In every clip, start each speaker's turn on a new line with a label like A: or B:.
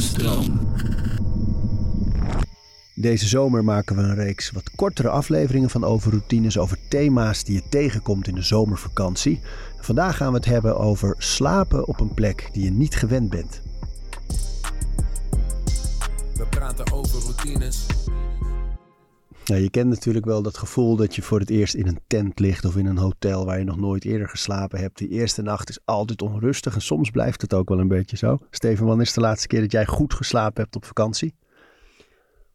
A: stroom.
B: Deze zomer maken we een reeks wat kortere afleveringen van overroutines over thema's die je tegenkomt in de zomervakantie. vandaag gaan we het hebben over slapen op een plek die je niet gewend bent.
C: We praten over routines.
B: Nou, je kent natuurlijk wel dat gevoel dat je voor het eerst in een tent ligt of in een hotel waar je nog nooit eerder geslapen hebt. Die eerste nacht is altijd onrustig en soms blijft het ook wel een beetje zo. Steven, wanneer is de laatste keer dat jij goed geslapen hebt op vakantie?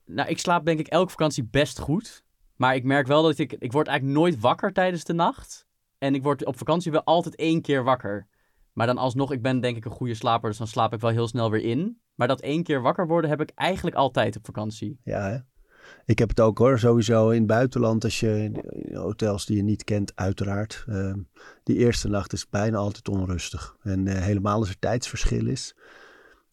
D: Nou, ik slaap denk ik elke vakantie best goed. Maar ik merk wel dat ik... Ik word eigenlijk nooit wakker tijdens de nacht. En ik word op vakantie wel altijd één keer wakker. Maar dan alsnog, ik ben denk ik een goede slaper, dus dan slaap ik wel heel snel weer in. Maar dat één keer wakker worden heb ik eigenlijk altijd op vakantie.
B: Ja, hè? Ik heb het ook hoor, sowieso in het buitenland, als je in hotels die je niet kent, uiteraard. Uh, die eerste nacht is bijna altijd onrustig. En uh, helemaal als er tijdsverschil is.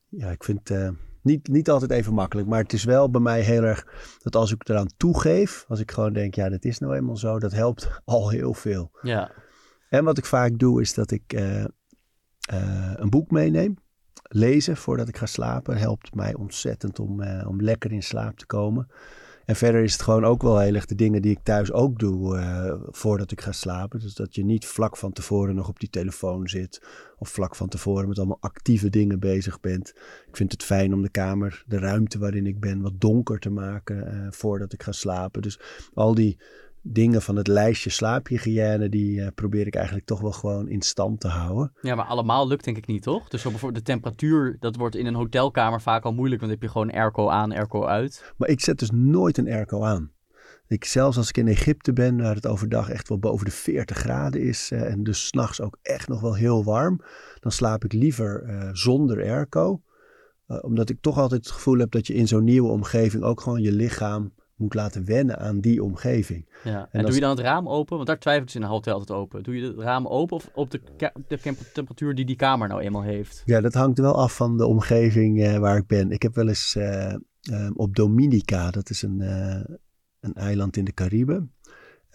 B: Ja, ik vind het uh, niet, niet altijd even makkelijk. Maar het is wel bij mij heel erg dat als ik eraan toegeef, als ik gewoon denk, ja, dat is nou eenmaal zo, dat helpt al heel veel.
D: Ja.
B: En wat ik vaak doe, is dat ik eh, een boek meeneem lezen voordat ik ga slapen helpt mij ontzettend om, uh, om lekker in slaap te komen. En verder is het gewoon ook wel heel erg de dingen die ik thuis ook doe uh, voordat ik ga slapen. Dus dat je niet vlak van tevoren nog op die telefoon zit. Of vlak van tevoren met allemaal actieve dingen bezig bent. Ik vind het fijn om de kamer, de ruimte waarin ik ben, wat donker te maken uh, voordat ik ga slapen. Dus al die dingen van het lijstje slaaphygiëne, die uh, probeer ik eigenlijk toch wel gewoon in stand te houden.
D: Ja, maar allemaal lukt denk ik niet, toch? Dus bijvoorbeeld de temperatuur, dat wordt in een hotelkamer vaak al moeilijk, want dan heb je gewoon airco aan, airco uit.
B: Maar ik zet dus nooit een airco aan. Ik, zelfs als ik in Egypte ben, waar het overdag echt wel boven de 40 graden is uh, en dus s'nachts ook echt nog wel heel warm, dan slaap ik liever uh, zonder airco. omdat ik toch altijd het gevoel heb dat je in zo'n nieuwe omgeving ook gewoon je lichaam moet laten wennen aan die omgeving.
D: Ja. En, en doe je dan het raam open? Want daar twijfel ik in een hotel altijd open. Doe je het raam open of op de, de temperatuur die die kamer nou eenmaal heeft?
B: Ja, dat hangt wel af van de omgeving uh, waar ik ben. Ik heb wel eens uh, um, op Dominica, dat is een, uh, een eiland in de Cariben.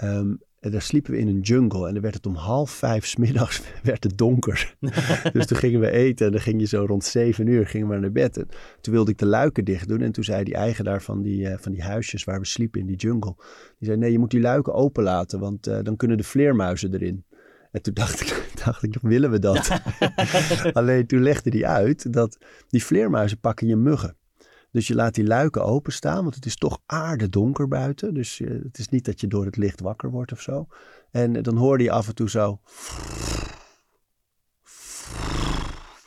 B: Um, en daar sliepen we in een jungle en dan werd het om half vijf smiddags werd het donker. dus toen gingen we eten en dan ging je zo rond zeven uur gingen we naar bed. En toen wilde ik de luiken dicht doen en toen zei die eigenaar van die, uh, van die huisjes waar we sliepen in die jungle. Die zei nee, je moet die luiken open laten, want uh, dan kunnen de vleermuizen erin. En toen dacht ik, dacht ik willen we dat? Alleen toen legde hij uit dat die vleermuizen pakken je muggen. Dus je laat die luiken openstaan, want het is toch aardedonker buiten. Dus uh, het is niet dat je door het licht wakker wordt of zo. En uh, dan hoorde je af en toe zo.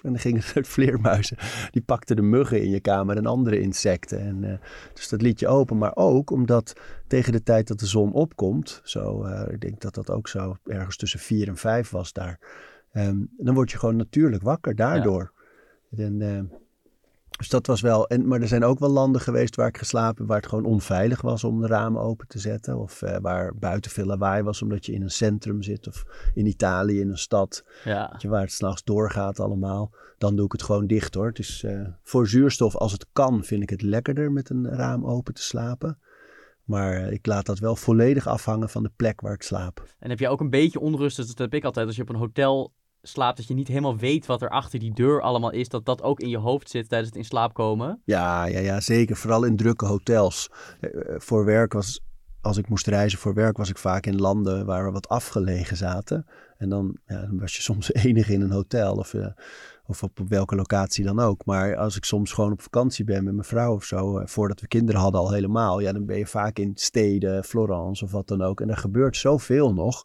B: En dan gingen er vleermuizen. Die pakten de muggen in je kamer en andere insecten. En, uh, dus dat liet je open. Maar ook omdat tegen de tijd dat de zon opkomt. Zo, ik denk dat dat ook zo ergens tussen vier en vijf was daar. Um, dan word je gewoon natuurlijk wakker daardoor. Ja. En, dus dat was wel. En, maar er zijn ook wel landen geweest waar ik geslapen heb, waar het gewoon onveilig was om de ramen open te zetten. Of uh, waar buiten veel lawaai was, omdat je in een centrum zit. Of in Italië, in een stad.
D: Ja.
B: Je, waar het s'nachts doorgaat allemaal. Dan doe ik het gewoon dicht hoor. Dus uh, voor zuurstof, als het kan, vind ik het lekkerder met een raam open te slapen. Maar uh, ik laat dat wel volledig afhangen van de plek waar ik slaap.
D: En heb je ook een beetje onrust, dat heb ik altijd, als je op een hotel slaapt, dat je niet helemaal weet wat er achter die deur allemaal is, dat dat ook in je hoofd zit tijdens het in slaap komen?
B: Ja, ja, ja zeker. Vooral in drukke hotels. Voor werk was, als ik moest reizen voor werk, was ik vaak in landen waar we wat afgelegen zaten. En dan, ja, dan was je soms enige in een hotel of, uh, of op, welke locatie dan ook. Maar als ik soms gewoon op vakantie ben met mijn vrouw of zo, voordat we kinderen hadden al helemaal, ja, dan ben je vaak in steden, Florence of wat dan ook. En er gebeurt zoveel nog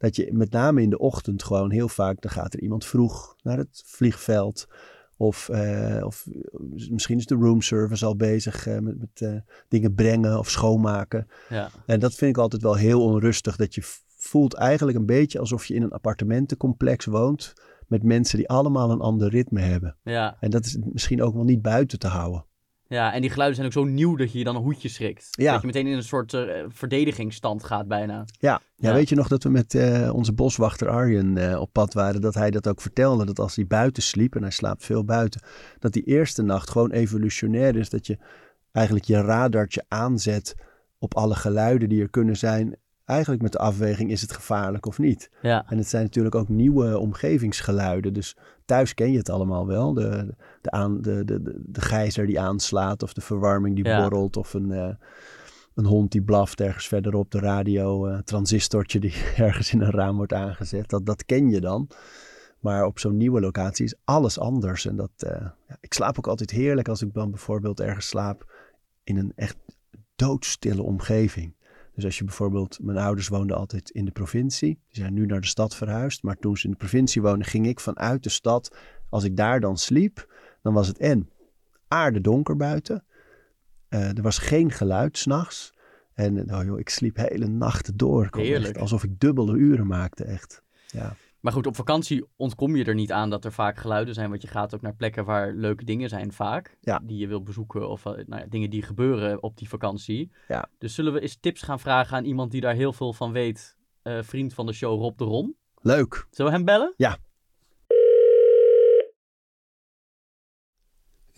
B: dat je met name in de ochtend gewoon heel vaak, dan gaat er iemand vroeg naar het vliegveld. Of, uh, of misschien is de roomservice al bezig uh, met, met uh, dingen brengen of schoonmaken.
D: Ja.
B: En dat vind ik altijd wel heel onrustig. Dat je voelt eigenlijk een beetje alsof je in een appartementencomplex woont. Met mensen die allemaal een ander ritme hebben.
D: Ja.
B: En dat is misschien ook wel niet buiten te houden.
D: Ja, en die geluiden zijn ook zo nieuw dat je je dan een hoedje schrikt.
B: Ja.
D: Dat je meteen in een soort uh, verdedigingsstand gaat bijna.
B: Ja. ja. Ja, weet je nog dat we met uh, onze boswachter Arjen uh, op pad waren, dat hij dat ook vertelde, dat als hij buiten sliep, en hij slaapt veel buiten, dat die eerste nacht gewoon evolutionair is, dat je eigenlijk je radartje aanzet op alle geluiden die er kunnen zijn. Eigenlijk met de afweging, is het gevaarlijk of niet?
D: Ja.
B: En het zijn natuurlijk ook nieuwe omgevingsgeluiden, dus thuis ken je het allemaal wel. De, de, aan, de, de, de, de gijzer die aanslaat of de verwarming die
D: Ja.
B: borrelt of een, eh, een hond die blaft ergens verderop, de radio, eh, transistortje die ergens in een raam wordt aangezet. Dat, dat ken je dan. Maar op zo'n nieuwe locatie is alles anders. En dat, eh, ik slaap ook altijd heerlijk als ik dan bijvoorbeeld ergens slaap in een echt doodstille omgeving. Dus als je bijvoorbeeld, mijn ouders woonden altijd in de provincie. Die zijn nu naar de stad verhuisd. Maar toen ze in de provincie woonden, ging ik vanuit de stad. Als ik daar dan sliep, dan was het en aardedonker buiten. Eh, er was geen geluid s'nachts. En oh joh, ik sliep hele nachten door. Ik echt alsof ik dubbele uren maakte, echt. Ja.
D: Maar goed, op vakantie ontkom je er niet aan dat er vaak geluiden zijn. Want je gaat ook naar plekken waar leuke dingen zijn vaak.
B: Ja.
D: Die je wil bezoeken of eh, nou ja, dingen die gebeuren op die vakantie.
B: Ja.
D: Dus zullen we eens tips gaan vragen aan iemand die daar heel veel van weet. Eh, vriend van de show Rob de Ron.
B: Leuk.
D: Zullen we hem bellen?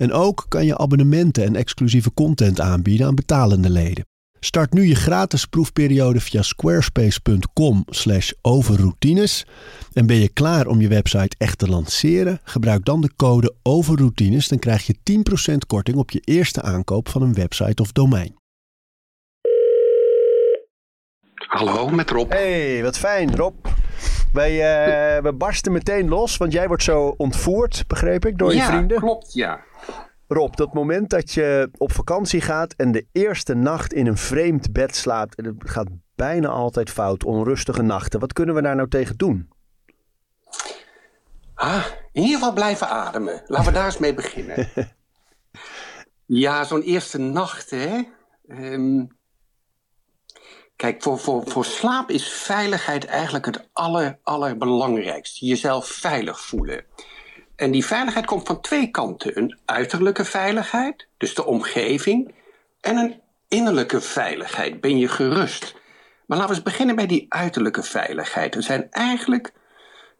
B: En ook kan je abonnementen en exclusieve content aanbieden aan betalende leden. Start nu je gratis proefperiode via squarespace.com/overroutines. En ben je klaar om je website echt te lanceren? Gebruik dan de code overroutines, dan krijg je 10% korting op je eerste aankoop van een website of domein.
A: Hallo, met Rob.
B: Hey, wat fijn, Rob. Wij, eh, we barsten meteen los, want jij wordt zo ontvoerd, begreep ik, door je
A: ja,
B: vrienden.
A: klopt, ja.
B: Rob, dat moment dat je op vakantie gaat en de eerste nacht in een vreemd bed slaapt, en het gaat bijna altijd fout, onrustige nachten. Wat kunnen we daar nou tegen doen?
A: Ah, in ieder geval blijven ademen. Laten we daar eens mee beginnen. ja, zo'n eerste nacht, hè. Ehm, kijk, voor, voor, voor slaap is veiligheid eigenlijk het aller, allerbelangrijkste. Jezelf veilig voelen. En die veiligheid komt van twee kanten. Een uiterlijke veiligheid, dus de omgeving. En een innerlijke veiligheid. Ben je gerust? Maar laten we eens beginnen bij die uiterlijke veiligheid. Er zijn eigenlijk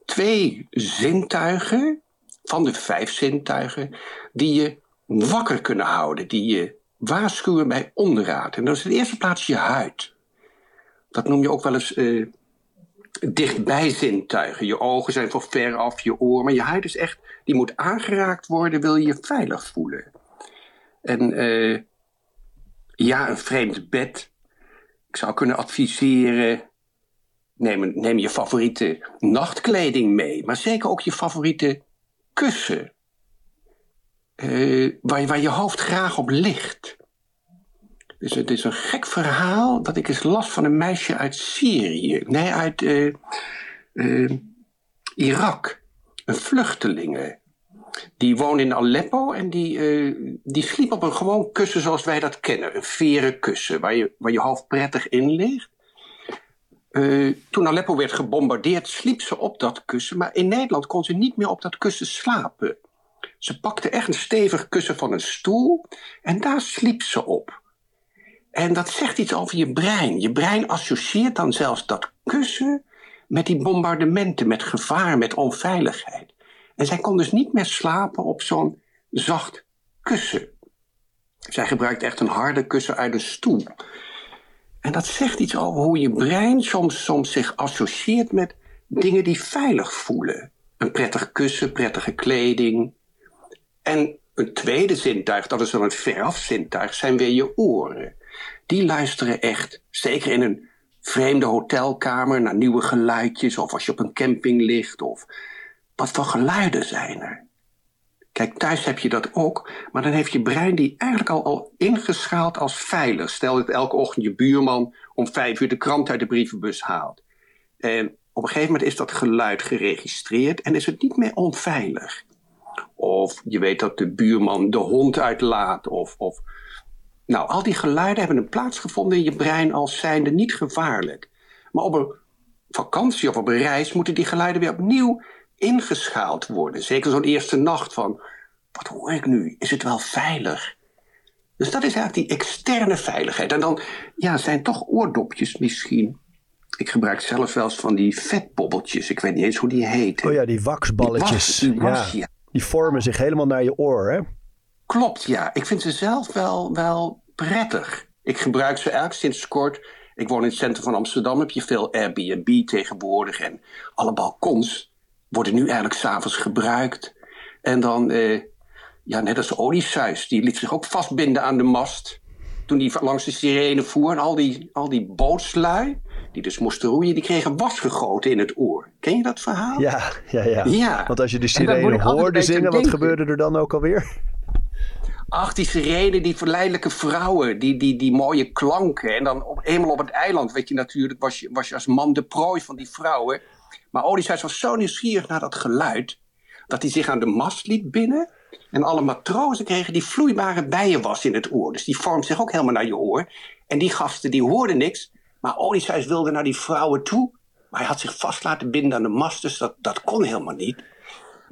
A: twee zintuigen, van de vijf zintuigen, die je wakker kunnen houden, die je waarschuwen bij onderraad. En dat is in de eerste plaats je huid. Dat noem je ook wel eens eh, dichtbij zintuigen. Je ogen zijn van ver af, je oor, maar je huid is echt, die moet aangeraakt worden, wil je je veilig voelen. En eh, ja, een vreemd bed. Ik zou kunnen adviseren, Neem, neem je favoriete nachtkleding mee, maar zeker ook je favoriete kussen. Eh, waar, waar je hoofd graag op ligt. Dus het is een gek verhaal dat ik eens las van een meisje uit Syrië. Nee, uit eh, eh, Irak. Een vluchtelinge. Die woonde in Aleppo en die, eh, die sliep op een gewoon kussen zoals wij dat kennen. Een veren kussen waar je, waar je hoofd prettig in ligt. Eh, toen Aleppo werd gebombardeerd, sliep ze op dat kussen. Maar in Nederland kon ze niet meer op dat kussen slapen. Ze pakte echt een stevig kussen van een stoel en daar sliep ze op. En dat zegt iets over je brein. Je brein associeert dan zelfs dat kussen met die bombardementen, met gevaar, met onveiligheid. En zij kon dus niet meer slapen op zo'n zacht kussen. Zij gebruikt echt een harde kussen uit een stoel. En dat zegt iets over hoe je brein soms, soms zich associeert met dingen die veilig voelen. Een prettig kussen, prettige kleding. En een tweede zintuig, dat is dan het verafzintuig, zijn weer je oren. Die luisteren echt, zeker in een vreemde hotelkamer, naar nieuwe geluidjes. Of als je op een camping ligt. Of wat voor geluiden zijn er? Kijk, thuis heb je dat ook, maar dan heeft je brein die eigenlijk al, al ingeschaald als veilig. Stel dat elke ochtend je buurman om vijf uur de krant uit de brievenbus haalt. En op een gegeven moment is dat geluid geregistreerd en is het niet meer onveilig. Of je weet dat de buurman de hond uitlaat. Of, of... Nou, al die geluiden hebben een plaats gevonden in je brein als zijnde niet gevaarlijk. Maar op een vakantie of op een reis moeten die geluiden weer opnieuw ingeschaald worden. Zeker zo'n eerste nacht van, wat hoor ik nu? Is het wel veilig? Dus dat is eigenlijk die externe veiligheid. En dan ja, zijn toch oordopjes misschien. Ik gebruik zelf wel eens van die vetbobbeltjes. Ik weet niet eens hoe die heten.
B: Oh ja, die waxballetjes.
A: Die was- die was,
B: ja.
A: ja.
B: Die vormen zich helemaal naar je oor, hè?
A: Klopt, ja. Ik vind ze zelf wel, wel prettig. Ik gebruik ze eigenlijk sinds kort. Ik woon in het centrum van Amsterdam. Heb je veel Airbnb tegenwoordig. En alle balkons worden nu eigenlijk s'avonds gebruikt. En dan, eh, ja, net als Odysseus. Die liet zich ook vastbinden aan de mast. Toen die langs de sirene voer. En al die, al die bootslui, die dus moesten roeien, die kregen was gegoten in het oor. Ken je dat verhaal?
B: Ja, ja, ja.
A: Ja.
B: Want als je de sirene hoorde zingen, wat gebeurde er dan ook alweer?
A: Die sirene, die verleidelijke vrouwen, die, die, die mooie klanken. En dan op, eenmaal op het eiland, weet je natuurlijk, was je, was je als man de prooi van die vrouwen. Maar Odysseus was zo nieuwsgierig naar dat geluid, dat hij zich aan de mast liet binnen. En alle matrozen kregen die vloeibare bijenwas in het oor. Dus die vormt zich ook helemaal naar je oor. En die gasten, die hoorden niks. Maar Odysseus wilde naar die vrouwen toe. Maar hij had zich vast laten binden aan de mast, dus dat, dat kon helemaal niet.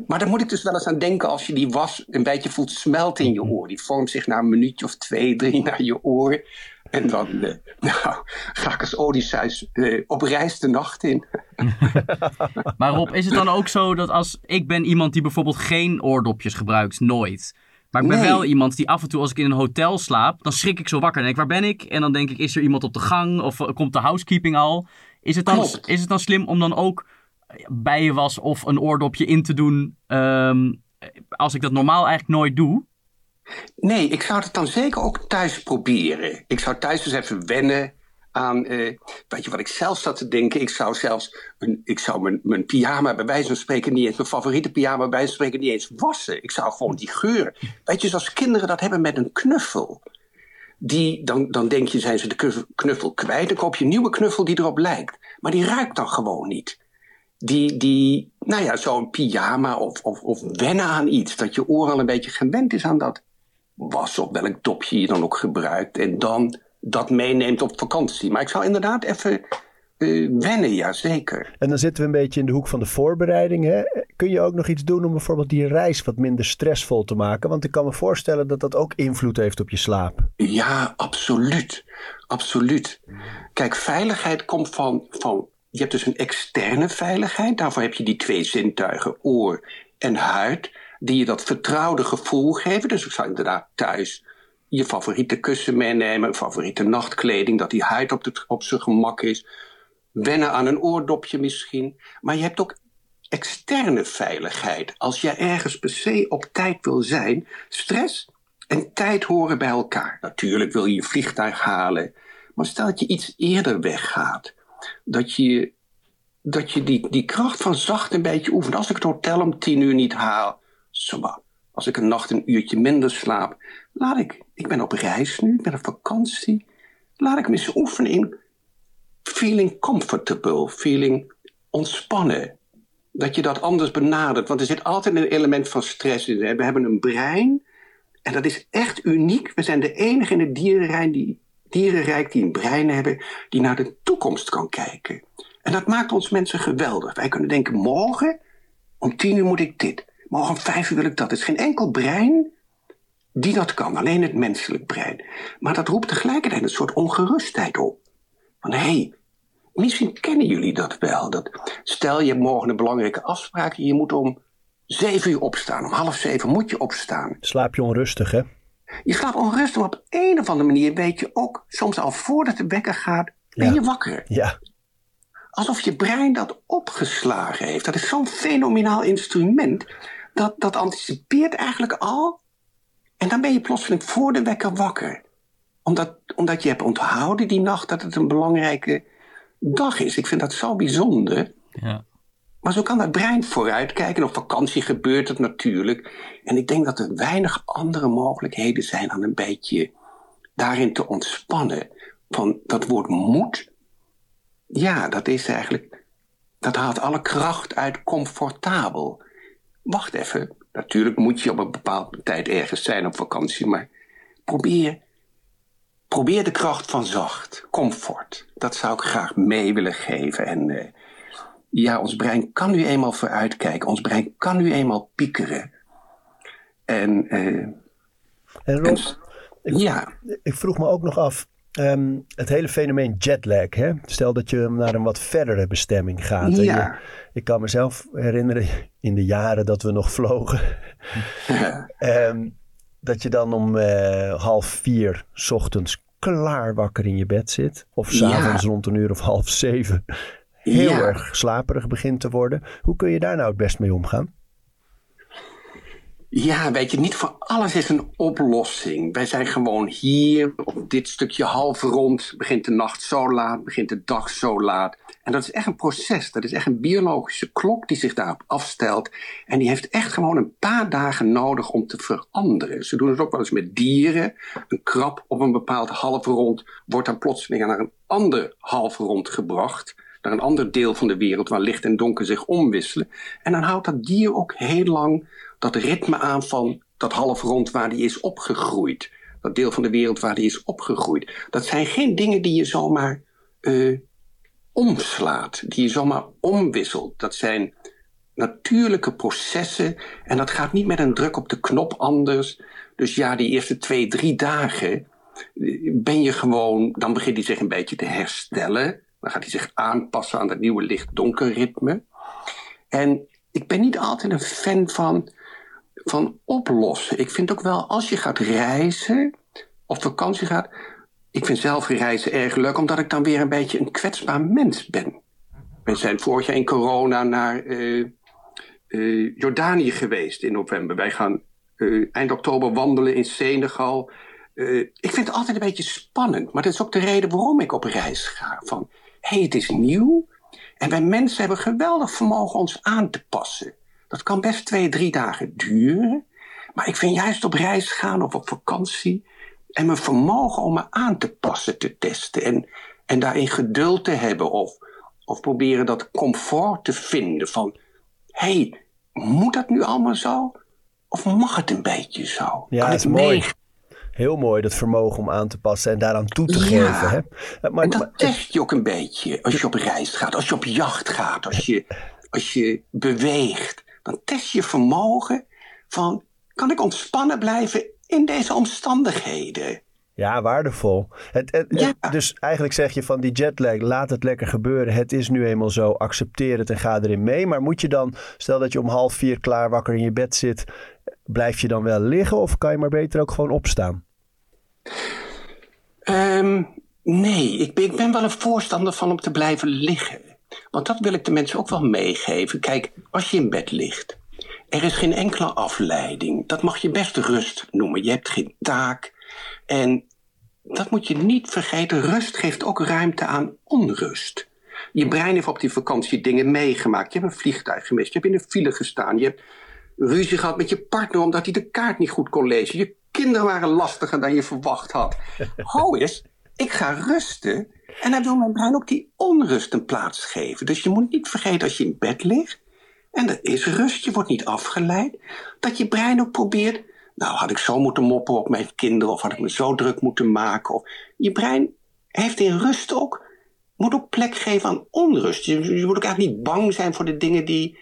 A: Maar daar moet ik dus wel eens aan denken als je die was een beetje voelt smelten in je oor. Die vormt zich na een minuutje of twee, drie naar je oor. En dan eh, nou, ga ik als Odysseus eh, op reis de nacht in.
D: Maar Rob, is het dan ook zo dat als ik ben iemand die bijvoorbeeld geen oordopjes gebruikt, nooit. Maar ik ben
A: Nee.
D: wel iemand die af en toe als ik in een hotel slaap, dan schrik ik zo wakker. En denk ik, waar ben ik? En dan denk ik, is er iemand op de gang? Of eh, komt de housekeeping al? Is het dan,
A: Klopt.
D: is het dan slim om dan ook bijenwas of een oordopje in te doen ehm, als ik dat normaal eigenlijk nooit doe?
A: Nee, ik zou het dan zeker ook thuis proberen. Ik zou thuis eens even wennen aan. eh, weet je wat ik zelf zat te denken? Ik zou zelfs. Een, ik zou mijn, mijn pyjama bij wijze van spreken niet eens. Mijn favoriete pyjama bij wijze van spreken niet eens wassen. Ik zou gewoon die geur. Weet je, zoals kinderen dat hebben met een knuffel. Die, dan, dan denk je, zijn ze de knuffel kwijt. Dan koop je een nieuwe knuffel die erop lijkt. Maar die ruikt dan gewoon niet. Die, die nou ja, zo'n pyjama of, of, of wennen aan iets. Dat je oor al een beetje gewend is aan dat was op welk dopje je dan ook gebruikt. En dan dat meeneemt op vakantie. Maar ik zou inderdaad even eh, wennen, ja zeker.
B: En dan zitten we een beetje in de hoek van de voorbereiding. Hè? Kun je ook nog iets doen om bijvoorbeeld die reis wat minder stressvol te maken? Want ik kan me voorstellen dat dat ook invloed heeft op je slaap.
A: Ja, absoluut. Absoluut. Kijk, veiligheid komt van, van. Je hebt dus een externe veiligheid. Daarvoor heb je die twee zintuigen, oor en huid. Die je dat vertrouwde gevoel geven. Dus ik zou inderdaad thuis je favoriete kussen meenemen. Favoriete nachtkleding. Dat die huid op, het, op zijn gemak is. Wennen aan een oordopje misschien. Maar je hebt ook externe veiligheid. Als jij ergens per se op tijd wil zijn. Stress en tijd horen bij elkaar. Natuurlijk wil je je vliegtuig halen. Maar stel dat je iets eerder weggaat. Dat je, dat je die, die kracht van zacht een beetje oefent. Als ik het hotel om tien uur niet haal. Als ik een nacht een uurtje minder slaap. Laat ik. Ik ben op reis nu. Ik ben op vakantie. Laat ik me eens oefenen in feeling comfortable. Feeling ontspannen. Dat je dat anders benadert. Want er zit altijd een element van stress in. We hebben een brein. En dat is echt uniek. We zijn de enige in het dierenrijk die, dierenrijk die een brein hebben die naar de toekomst kan kijken. En dat maakt ons mensen geweldig. Wij kunnen denken, morgen om tien uur moet ik dit. Morgen om vijf uur wil ik dat. Er is geen enkel brein die dat kan. Alleen het menselijk brein. Maar dat roept tegelijkertijd een soort ongerustheid op. Van hé, hey, misschien kennen jullie dat wel. Dat, stel je hebt morgen een belangrijke afspraak. Je moet om zeven uur opstaan. Om half zeven moet je opstaan.
B: Slaap je onrustig, hè?
A: Je slaapt onrustig, maar op een of andere manier weet je ook, soms al voordat de wekker gaat, ben
B: Ja.
A: je wakker.
B: Ja.
A: Alsof je brein dat opgeslagen heeft. Dat is zo'n fenomenaal instrument. Dat, dat anticipeert eigenlijk al. En dan ben je plotseling voor de wekker wakker. Omdat, omdat je hebt onthouden die nacht dat het een belangrijke dag is. Ik vind dat zo bijzonder.
D: Ja.
A: Maar zo kan dat brein vooruitkijken. Op vakantie gebeurt het natuurlijk. En ik denk dat er weinig andere mogelijkheden zijn dan een beetje daarin te ontspannen. Van dat woord moed. Ja, dat is eigenlijk. Dat haalt alle kracht uit comfortabel. Wacht even. Natuurlijk moet je op een bepaalde tijd ergens zijn op vakantie. Maar probeer. Probeer de kracht van zacht. Comfort. Dat zou ik graag mee willen geven. En. eh, ja, ons brein kan nu eenmaal vooruitkijken. Ons brein kan nu eenmaal piekeren. En, eh,
B: En Rob,
A: en- ja,
B: ik vroeg me ook nog af, ehm, het hele fenomeen jetlag. Hè? Stel dat je naar een wat verdere bestemming gaat. en
A: Ja.
B: je- ik kan mezelf herinneren in de jaren dat we nog vlogen. Ehm, dat je dan om eh, half vier 's ochtends klaar wakker in je bed zit. Of s'avonds
A: Ja.
B: rond een uur of half zeven. Heel
A: Ja.
B: erg slaperig begint te worden. Hoe kun je daar nou het best mee omgaan?
A: Ja, weet je, niet voor alles is een oplossing. Wij zijn gewoon hier, op dit stukje half rond. Begint de nacht zo laat, begint de dag zo laat. En dat is echt een proces. Dat is echt een biologische klok die zich daarop afstelt. En die heeft echt gewoon een paar dagen nodig om te veranderen. Ze doen het ook wel eens met dieren. Een krab op een bepaald half rond wordt dan plotseling naar een ander half rond gebracht. Naar een ander deel van de wereld waar licht en donker zich omwisselen. En dan houdt dat dier ook heel lang dat ritme aan van dat half rond waar die is opgegroeid. Dat deel van de wereld waar die is opgegroeid. Dat zijn geen dingen die je zomaar eh, omslaat, die je zomaar omwisselt. Dat zijn natuurlijke processen en dat gaat niet met een druk op de knop anders. Dus ja, die eerste twee, drie dagen eh, ben je gewoon, dan begint hij zich een beetje te herstellen. Dan gaat hij zich aanpassen aan dat nieuwe licht-donker ritme. En ik ben niet altijd een fan van, van oplossen. Ik vind ook wel, als je gaat reizen of vakantie gaat. Ik vind zelf reizen erg leuk, omdat ik dan weer een beetje een kwetsbaar mens ben. We zijn vorig jaar in corona naar eh, eh, Jordanië geweest in november. Wij gaan eh, eind oktober wandelen in Senegal. Ik vind het altijd een beetje spannend, maar dat is ook de reden waarom ik op reis ga. Van, hey, het is nieuw. En wij mensen hebben geweldig vermogen ons aan te passen. Dat kan best twee, drie dagen duren. Maar ik vind juist op reis gaan of op vakantie. En mijn vermogen om me aan te passen te testen. En, en daarin geduld te hebben. Of, of proberen dat comfort te vinden. Van, hé, hey, moet dat nu allemaal zo? Of mag het een beetje zo?
B: Ja,
A: kan
B: dat is mooi. Heel mooi, dat vermogen om aan te passen en daaraan toe te
A: Ja.
B: geven. Hè? Eh, Maar,
A: En dat
B: maar-
A: test je ook een beetje als je op reis gaat, als je op jacht gaat, als je, als je beweegt. Dan test je vermogen van, kan ik ontspannen blijven in deze omstandigheden?
B: Ja, waardevol. Het, het-
A: Ja.
B: het- dus eigenlijk zeg je van die jetlag, laat het lekker gebeuren. Het is nu eenmaal zo, accepteer het en ga erin mee. Maar moet je dan, stel dat je om half vier klaar wakker in je bed zit, blijf je dan wel liggen of kan je maar beter ook gewoon opstaan?
A: Ehm, nee, ik ben, ik ben wel een voorstander van om te blijven liggen. Want dat wil ik de mensen ook wel meegeven. Kijk, als je in bed ligt, er is geen enkele afleiding. Dat mag je best rust noemen. Je hebt geen taak. En dat moet je niet vergeten. Rust geeft ook ruimte aan onrust. Je brein heeft op die vakantie dingen meegemaakt. Je hebt een vliegtuig gemist. Je hebt in een file gestaan. Je hebt ruzie gehad met je partner omdat hij de kaart niet goed kon lezen. Je kinderen waren lastiger dan je verwacht had. Hou eens, ik ga rusten. En dan wil mijn brein ook die onrust een plaats geven. Dus je moet niet vergeten als je in bed ligt. En er is rust, je wordt niet afgeleid. Dat je brein ook probeert. Nou, had ik zo moeten mopperen op mijn kinderen. Of had ik me zo druk moeten maken. Of, je brein heeft in rust ook. Moet ook plek geven aan onrust. Je, je moet ook eigenlijk niet bang zijn voor de dingen die,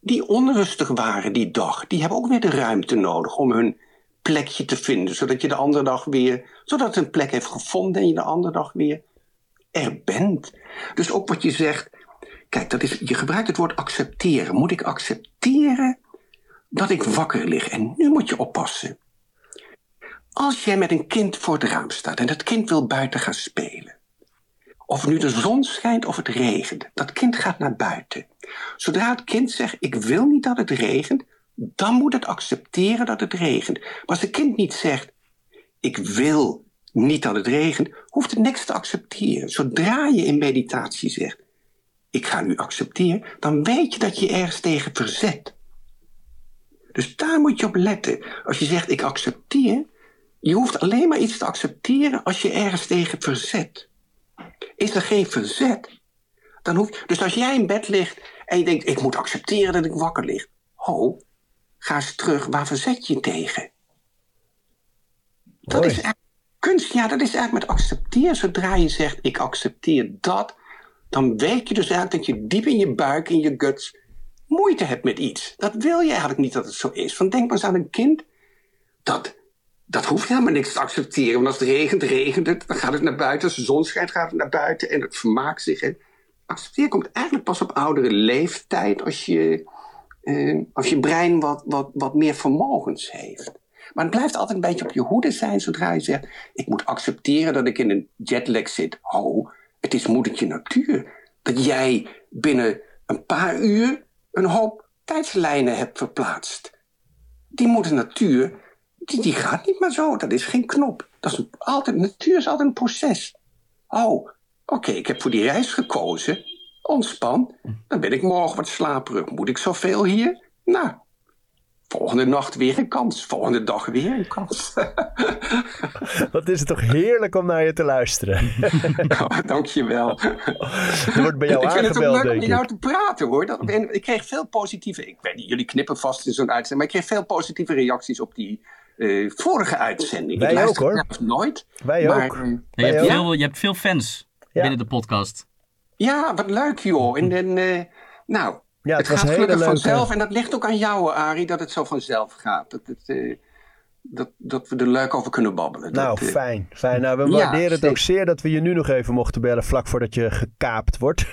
A: die onrustig waren die dag. Die hebben ook weer de ruimte nodig om hun plekje te vinden. Zodat je de andere dag weer. Zodat het een plek heeft gevonden en je de andere dag weer er bent. Dus ook wat je zegt. Kijk, dat is, je gebruikt het woord accepteren. Moet ik accepteren dat ik wakker lig? En nu moet je oppassen. Als jij met een kind voor het raam staat en dat kind wil buiten gaan spelen. Of nu de zon schijnt of het regent. Dat kind gaat naar buiten. Zodra het kind zegt: Ik wil niet dat het regent, dan moet het accepteren dat het regent. Maar als het kind niet zegt: Ik wil niet dat het regent, hoeft het niks te accepteren. Zodra je in meditatie zegt: Ik ga nu accepteren, dan weet je dat je ergens tegen verzet. Dus daar moet je op letten. Als je zegt: Ik accepteer, je hoeft alleen maar iets te accepteren als je ergens tegen verzet. Is er geen verzet, dan hoef Dus als jij in bed ligt en je denkt: Ik moet accepteren dat ik wakker lig. Ho, ga eens terug, waar verzet je tegen? Dat is eigenlijk kunst. Ja, dat is eigenlijk met accepteren. Zodra je zegt: Ik accepteer dat, dan werk je dus uit dat je diep in je buik, in je guts, moeite hebt met iets. Dat wil je eigenlijk niet dat het zo is. Van denk maar eens aan een kind. Dat, dat hoeft helemaal niks te accepteren. Want als het regent, regent het. Dan gaat het naar buiten. Als de zon schijnt, gaat het naar buiten. En het vermaakt zich. En accepteren komt eigenlijk pas op oudere leeftijd. Als je, eh, als je brein wat, wat, wat meer vermogens heeft. Maar het blijft altijd een beetje op je hoede zijn zodra je zegt: Ik moet accepteren dat ik in een jetlag zit. Oh, het is moedertje natuur. Dat jij binnen een paar uur een hoop tijdslijnen hebt verplaatst. Die moeder natuur, die, die gaat niet maar zo. Dat is geen knop. Dat is altijd, natuur is altijd een proces. Oh, oké, ik heb voor die reis gekozen. Ontspan. Dan ben ik morgen wat slaperig. Moet ik zoveel hier? Nou, Volgende nacht weer een kans. Volgende dag weer een kans.
B: Wat is het toch heerlijk om naar je te luisteren.
A: oh, dankjewel.
B: Er wordt bij jou
A: ik vind het ook leuk om
B: met
A: jou te praten hoor. Dat, ik kreeg veel positieve... Ik weet niet, jullie knippen vast in zo'n uitzending. Maar ik kreeg veel positieve reacties op die uh, vorige uitzending.
B: Wij ik ook hoor.
A: nooit.
B: Wij
A: maar,
B: ook.
D: Uh, je, hebt veel, je, hebt veel, fans ja. binnen de podcast.
A: Ja, wat leuk joh. En, en uh, nou...
B: Ja, het,
A: het
B: was
A: gaat gelukkig
B: leuke...
A: vanzelf. En dat ligt ook aan jou, Arie, dat het zo vanzelf gaat. Dat, het, uh, dat, dat we er leuk over kunnen babbelen.
B: Nou,
A: dat, uh,
B: fijn. fijn. Nou, we waarderen ja, het ook zeer dat we je nu nog even mochten bellen vlak voordat je gekaapt wordt.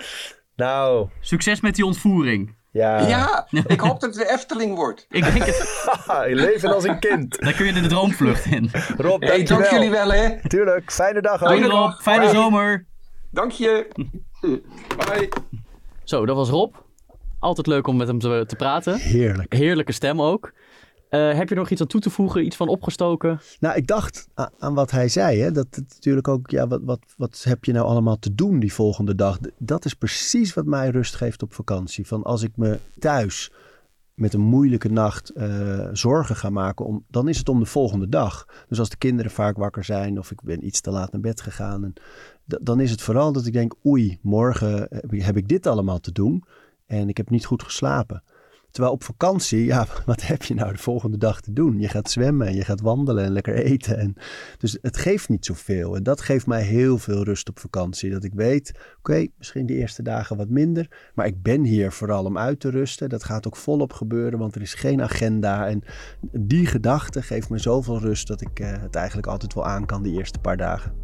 B: nou.
D: Succes met die ontvoering.
B: Ja.
A: ja, ik hoop dat het de Efteling wordt.
D: Ik denk het.
B: je leven als een kind.
D: Dan kun je de droomvlucht in.
B: Rob,
A: hey, dank jullie wel, hè.
B: Tuurlijk. Fijne dag.
D: Doei Rob. Fijne
B: Bye.
D: zomer.
A: Dank je. Bye.
D: Zo, dat was Rob. Altijd leuk om met hem te, te praten.
B: Heerlijk.
D: Heerlijke stem ook. Uh, heb je er nog iets aan toe te voegen? Iets van opgestoken?
B: Nou, ik dacht aan, aan wat hij zei. Hè? Dat het natuurlijk ook, ja, wat, wat, wat heb je nou allemaal te doen die volgende dag? Dat is precies wat mij rust geeft op vakantie. Van als ik me thuis met een moeilijke nacht uh, zorgen ga maken, om, dan is het om de volgende dag. Dus als de kinderen vaak wakker zijn of ik ben iets te laat naar bed gegaan, en, dan is het vooral dat ik denk, oei, morgen heb ik dit allemaal te doen. En ik heb niet goed geslapen. Terwijl op vakantie, ja, wat heb je nou de volgende dag te doen? Je gaat zwemmen en je gaat wandelen en lekker eten. En, dus het geeft niet zoveel. En dat geeft mij heel veel rust op vakantie. Dat ik weet, oké, misschien de eerste dagen wat minder. Maar ik ben hier vooral om uit te rusten. Dat gaat ook volop gebeuren, want er is geen agenda. En die gedachte geeft me zoveel rust dat ik uh, het eigenlijk altijd wel aan kan die eerste paar dagen.